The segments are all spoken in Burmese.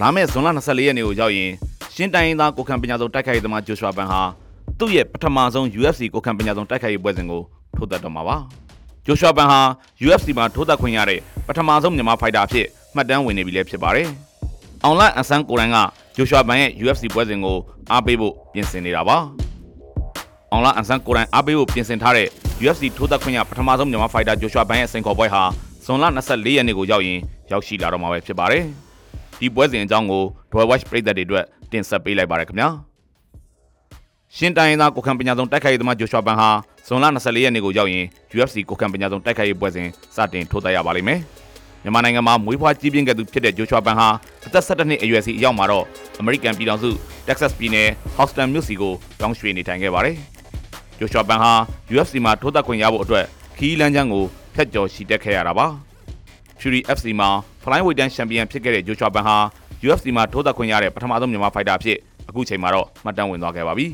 လာမယ့်ဇွန်လ24ရက်နေ့ကိုရောက်ရင်ရှင်းတိုင်းရင်းသားကိုခံပညာဆုံးတိုက်ခိုက်ရေးသမားဂျိုရှွာဘန်ဟာသူ့ရဲ့ပထမဆုံး UFC ကိုခံပညာဆုံးတိုက်ခိုက်ရေးပွဲစဉ်ကိုထိုးသက်တော့မှာပါဂျိုရှွာဘန်ဟာ UFC မှာထိုးသက်ခွင့်ရတဲ့ပထမဆုံးမြန်မာဖိုက်တာအဖြစ်မှတ်တမ်းဝင်နေပြီလည်းဖြစ်ပါတယ်အောင်လအန်ဆန်ကိုရိုင်းကဂျိုရှွာဘန်ရဲ့ UFC ပွဲစဉ်ကိုအားပေးဖို့ပြင်ဆင်နေတာပါအောင်လအန်ဆန်ကိုရိုင်းအားပေးဖို့ပြင်ဆင်ထားတဲ့ UFC ထိုးသက်ခွင့်ရပထမဆုံးမြန်မာဖိုက်တာဂျိုရှွာဘန်ရဲ့စင်ခေါ်ပွဲဟာဇွန်လ24ရက်နေ့ကိုရောက်ရင်ရောက်ရှိလာတော့မှာပဲဖြစ်ပါတယ် ဒီပွဲစဉ်အကြောင်းကို Dwell Watch ပရိသတ်တွေအတွက်တင်ဆက်ပေးလိုက်ပါရခင်ဗျာရှင်းတိုင်းရင်းသားကိုခံပညာဆုံးတိုက်ခိုက်ရေးသမားဂျိုရှွာဘန်ဟာဇွန်လ24ရက်နေ့ကိုရောက်ရင် UFC ကိုခံပညာဆုံးတိုက်ခိုက်ရေးပွဲစဉ်စတင်ထိုးသက်ရပါလိမ့်မယ်မြန်မာနိုင်ငံမှာမွေးဖွားကြီးပြင်းခဲ့သူဖြစ်တဲ့ဂျိုရှွာဘန်ဟာအသက်17နှစ်အရွယ်စီအရောက်မှာတော့အမေရိကန်ပြည်ထောင်စု Texas ပြည်နယ် Houston မြို့စီကိုတောင်းရွှေ့နေထိုင်ခဲ့ပါတယ်ဂျိုရှွာဘန်ဟာ UFC မှာထိုးသက်ခွင့်ရဖို့အတွက်ခီးလန်းချမ်းကိုဖျက်ကျော်ရှိတက်ခဲ့ရတာပါ Fury FC မှာ Flyweight တန်းချန်ပီယံဖြစ်ခဲ့တဲ့ဂျိုရှွာဘန်ဟာ UFC မှာထိုးသက်ခွင့်ရတဲ့ပထမဆုံးမြန်မာဖိုက်တာဖြစ်အခုချိန်မှာတော့မှတ်တမ်းဝင်သွားခဲ့ပါပြီ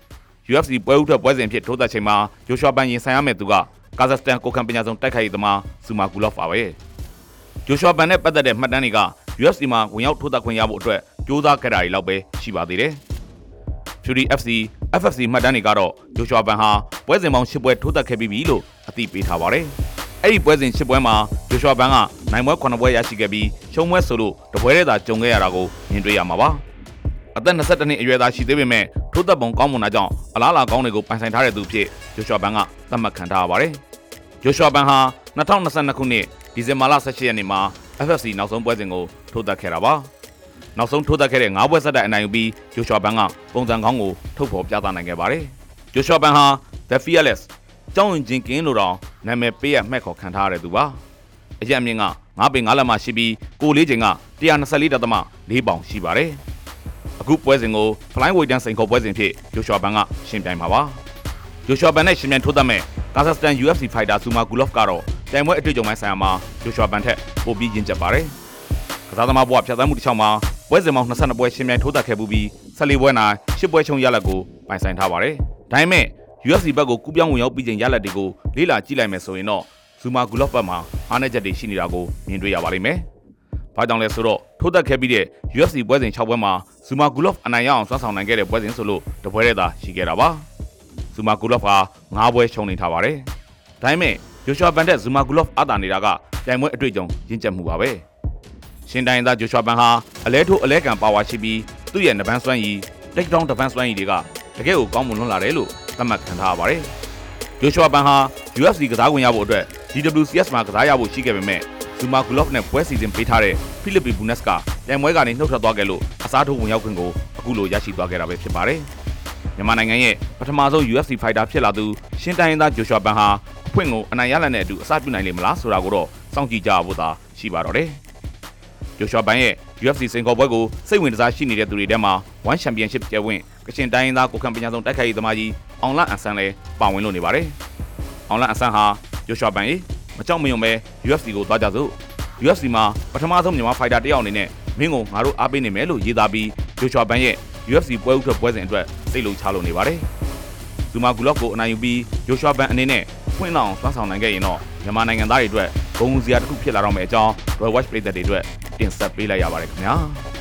။ UFC ပွဲဥထွက်ပွဲစဉ်ဖြစ်ထိုးသက်ချိန်မှာဂျိုရှွာဘန်ရင်ဆိုင်ရမယ့်သူကကာဇက်စတန်ကိုခံပညာဆုံးတိုက်ခိုက်ရေးသမားဇူမာဂူလော့ဖ်ပါပဲ။ဂျိုရှွာဘန်နဲ့ပတ်သက်တဲ့မှတ်တမ်းတွေက UFC မှာဝင်ရောက်ထိုးသက်ခွင့်ရဖို့အတွက်ကြိုးစားခဲ့တာတွေလောက်ပဲရှိပါသေးတယ်။ Fury FC FFC မှတ်တမ်းတွေကတော့ဂျိုရှွာဘန်ဟာပွဲစဉ်ပေါင်း10ပွဲထိုးသက်ခဲ့ပြီးပြီလို့အသိပေးထားပါတယ်။ အဲ့ဒီပွဲစဉ်10ပွဲမှာဂျိုရှွာဘန်ကနိုင်ပွဲ9ပွဲရရှိခဲ့ပြီးရှုံးပွဲဆိုလို့တပွဲတည်းသာကြုံခဲ့ရတာကိုမြင်တွေ့ရမှာပါ။အသက်22နှစ်အရွယ်သားရှိသေးပေမဲ့ထိုးသက်ပုံကောင်းမွန်တာကြောင့်အလားအလာကောင်းတွေကိုပိုင်ဆိုင်ထားတဲ့သူဖြစ်ဂျိုရှွာဘန်ကသတ်မှတ်ခံထားရပါတယ်။ဂျိုရှွာဘန်ဟာ2022ခုနှစ်ဒီဇင်ဘာလ18ရက်နေ့မှာ FFC နောက်ဆုံးပွဲစဉ်ကိုထိုးသက်ခဲ့တာပါ။နောက်ဆုံးထိုးသက်ခဲ့တဲ့၅ပွဲဆက်တိုက်အနိုင်ယူပြီးဂျိုရှွာဘန်ကပုံစံကောင်းကိုထုတ်ဖော်ပြသနိုင်ခဲ့ပါတယ်။ဂျိုရှွာဘန်ဟာ The Fearless ကြောင်းရင်ချင်းကင်းလို့တော့ နာမည်ပေးရမှတ်ခေါ်ခံထားရတဲ့သူပါ။အရက်အမြင့်က9ပေ9လက်မှရှိပြီးကိုလေးချိန်က124.4ပေါင်ရှိပါတယ်။အခုပွဲစဉ်ကို Flyweight တန်းစိန်ခေါ်ပွဲစဉ်ဖြစ်ဂျိုရှွာဘန်ကရှင်ပြိုင်မှာပါ။ဂျိုရှွာဘန်နဲ့ရှင်ပြိုင်ထိုးသက်မဲ့ကာဇက်စတန် UFC Fighter Zuma Gulov ကတော့တိုင်ပွဲအတွေ့အကြုံပိုင်းဆိုင်ရာမှာဂျိုရှွာဘန်ထက်ပိုပြီးရင့်ကျက်ပါတယ်။ကစားသမားဘဝဖြတ်သန်းမှုတစ်ချောင်းမှာပွဲစဉ်ပေါင်း22ပွဲရှင်ပြိုင်ထိုးသက်ခဲ့ပူပြီး14ပွဲနိုင်10ပွဲချုံရလက်ကိုပိုင်ဆိုင်ထားပါတယ်။ဒါပေမဲ့ UFC ဘက်ကိုကူးပြောင်းဝင်ရောက်ပြီးချိန်ရလက်တွေကိုလေးလာကြည့်လိုက်မယ်ဆိုရင်တော့ဇူမာဂူလော့ဘက်မှာအားနည်းချက်တွေရှိနေတာကိုမြင်တွေ့ရပါလိမ့်မယ်။ဘာကြောင့်လဲဆိုတော့ထိုးသက်ခဲ့ပြီးတဲ့ UFC ပွဲစဉ်6ပွဲမှာဇူမာဂူလော့အနိုင်ရအောင်စွမ်းဆောင်နိုင်ခဲ့တဲ့ပွဲစဉ်ဆိုလို့တပွဲတည်းသာရှိခဲ့တာပါ။ဇူမာဂူလော့က9ပွဲရှုံးနေထားပါတယ်။ဒါပေမဲ့ဂျိုရှွာဘန်တက်ဇူမာဂူလော့အတာနေတာကပြိုင်ပွဲအတွေ့အကြုံရင့်ကျက်မှုပါပဲ။ရှင်တိုင်းသားဂျိုရှွာဘန်ဟာအလဲထိုးအလဲကန်ပါဝါရှိပြီးသူ့ရဲ့နဗန်စွမ်းရည် take down defense စွမ်းရည်တွေကတကယ်ကိုကောင်းမွန်လွန်းလာတယ်လို့ သတ်မှတ်ခံထားရပါတယ်။ဂျိုရှွာဘန်ဟာ UFC ကစားဝင်ရဖို့အတွက် GWCS မှာကစားရဖို့ရှိခဲ့ပေမဲ့ဇူမာဂူလော့နဲ့ပွဲစီစဉ်ပေးထားတဲ့ဖိလစ်ပီဘူနက်စ်ကတိုင်ပွဲကနေနှုတ်ထွက်သွားခဲ့လို့အစားထိုးဝင်ရောက်ခွင့်ကိုအခုလိုရရှိသွားခဲ့တာပဲဖြစ်ပါတယ်။မြန်မာနိုင်ငံရဲ့ပထမဆုံး UFC fighter ဖြစ်လာသူရှင်းတိုင်းရင်းသားဂျိုရှွာဘန်ဟာအဖွင့်ကိုအနိုင်ရလနဲ့အတူအစပြုနိုင်လိမ့်မလားဆိုတာကိုတော့စောင့်ကြည့်ကြဖို့သာရှိပါတော့တယ်။ဂျိုရှွာဘန်ရဲ့ UFC စင်ကော်ပွဲကိုစိတ်ဝင်စားရှိနေတဲ့သူတွေထဲမှာ One Championship ကျဲဝင်ကချင်တိုင်းရင်းသားကိုခံပညာဆုံးတိုက်ခိုက်ရေးသမားကြီးအောင်လအန်ဆန်လည်းပါဝင်လို့နေပါတယ်။အောင်လအန်ဆန်ဟာဂျိုရှွာဘန်ရေမကြောက်မယုံပဲ UFC ကိုသွားကြစို့ UFC မှာပထမဆုံးမြန်မာဖိုက်တာတယောက်အနေနဲ့မင်းကိုငါတို့အားပေးနေမယ်လို့ရေးသားပြီးဂျိုချွာဘန်ရဲ့ UFC ပွဲဥထွက်ပွဲစဉ်အတွက်စိတ်လုံချလို့နေပါတယ်။ဇူမာဂူလော့ကိုအနိုင်ယူပြီးဂျိုချွာဘန်အနေနဲ့ဖွင့်လောက်စွမ်းဆောင်နိုင်ခဲ့ရင်တော့မြန်မာနိုင်ငံသားတွေအတွက် ဂုဏ်စရာတစ်ခုဖြစ်လာတော့မယ့်အကြောင်း Royal Watch ပြည်သက်တွေအတွက်တင်ဆက်ပေးလိုက်ရပါတယ်ခင်ဗျာ။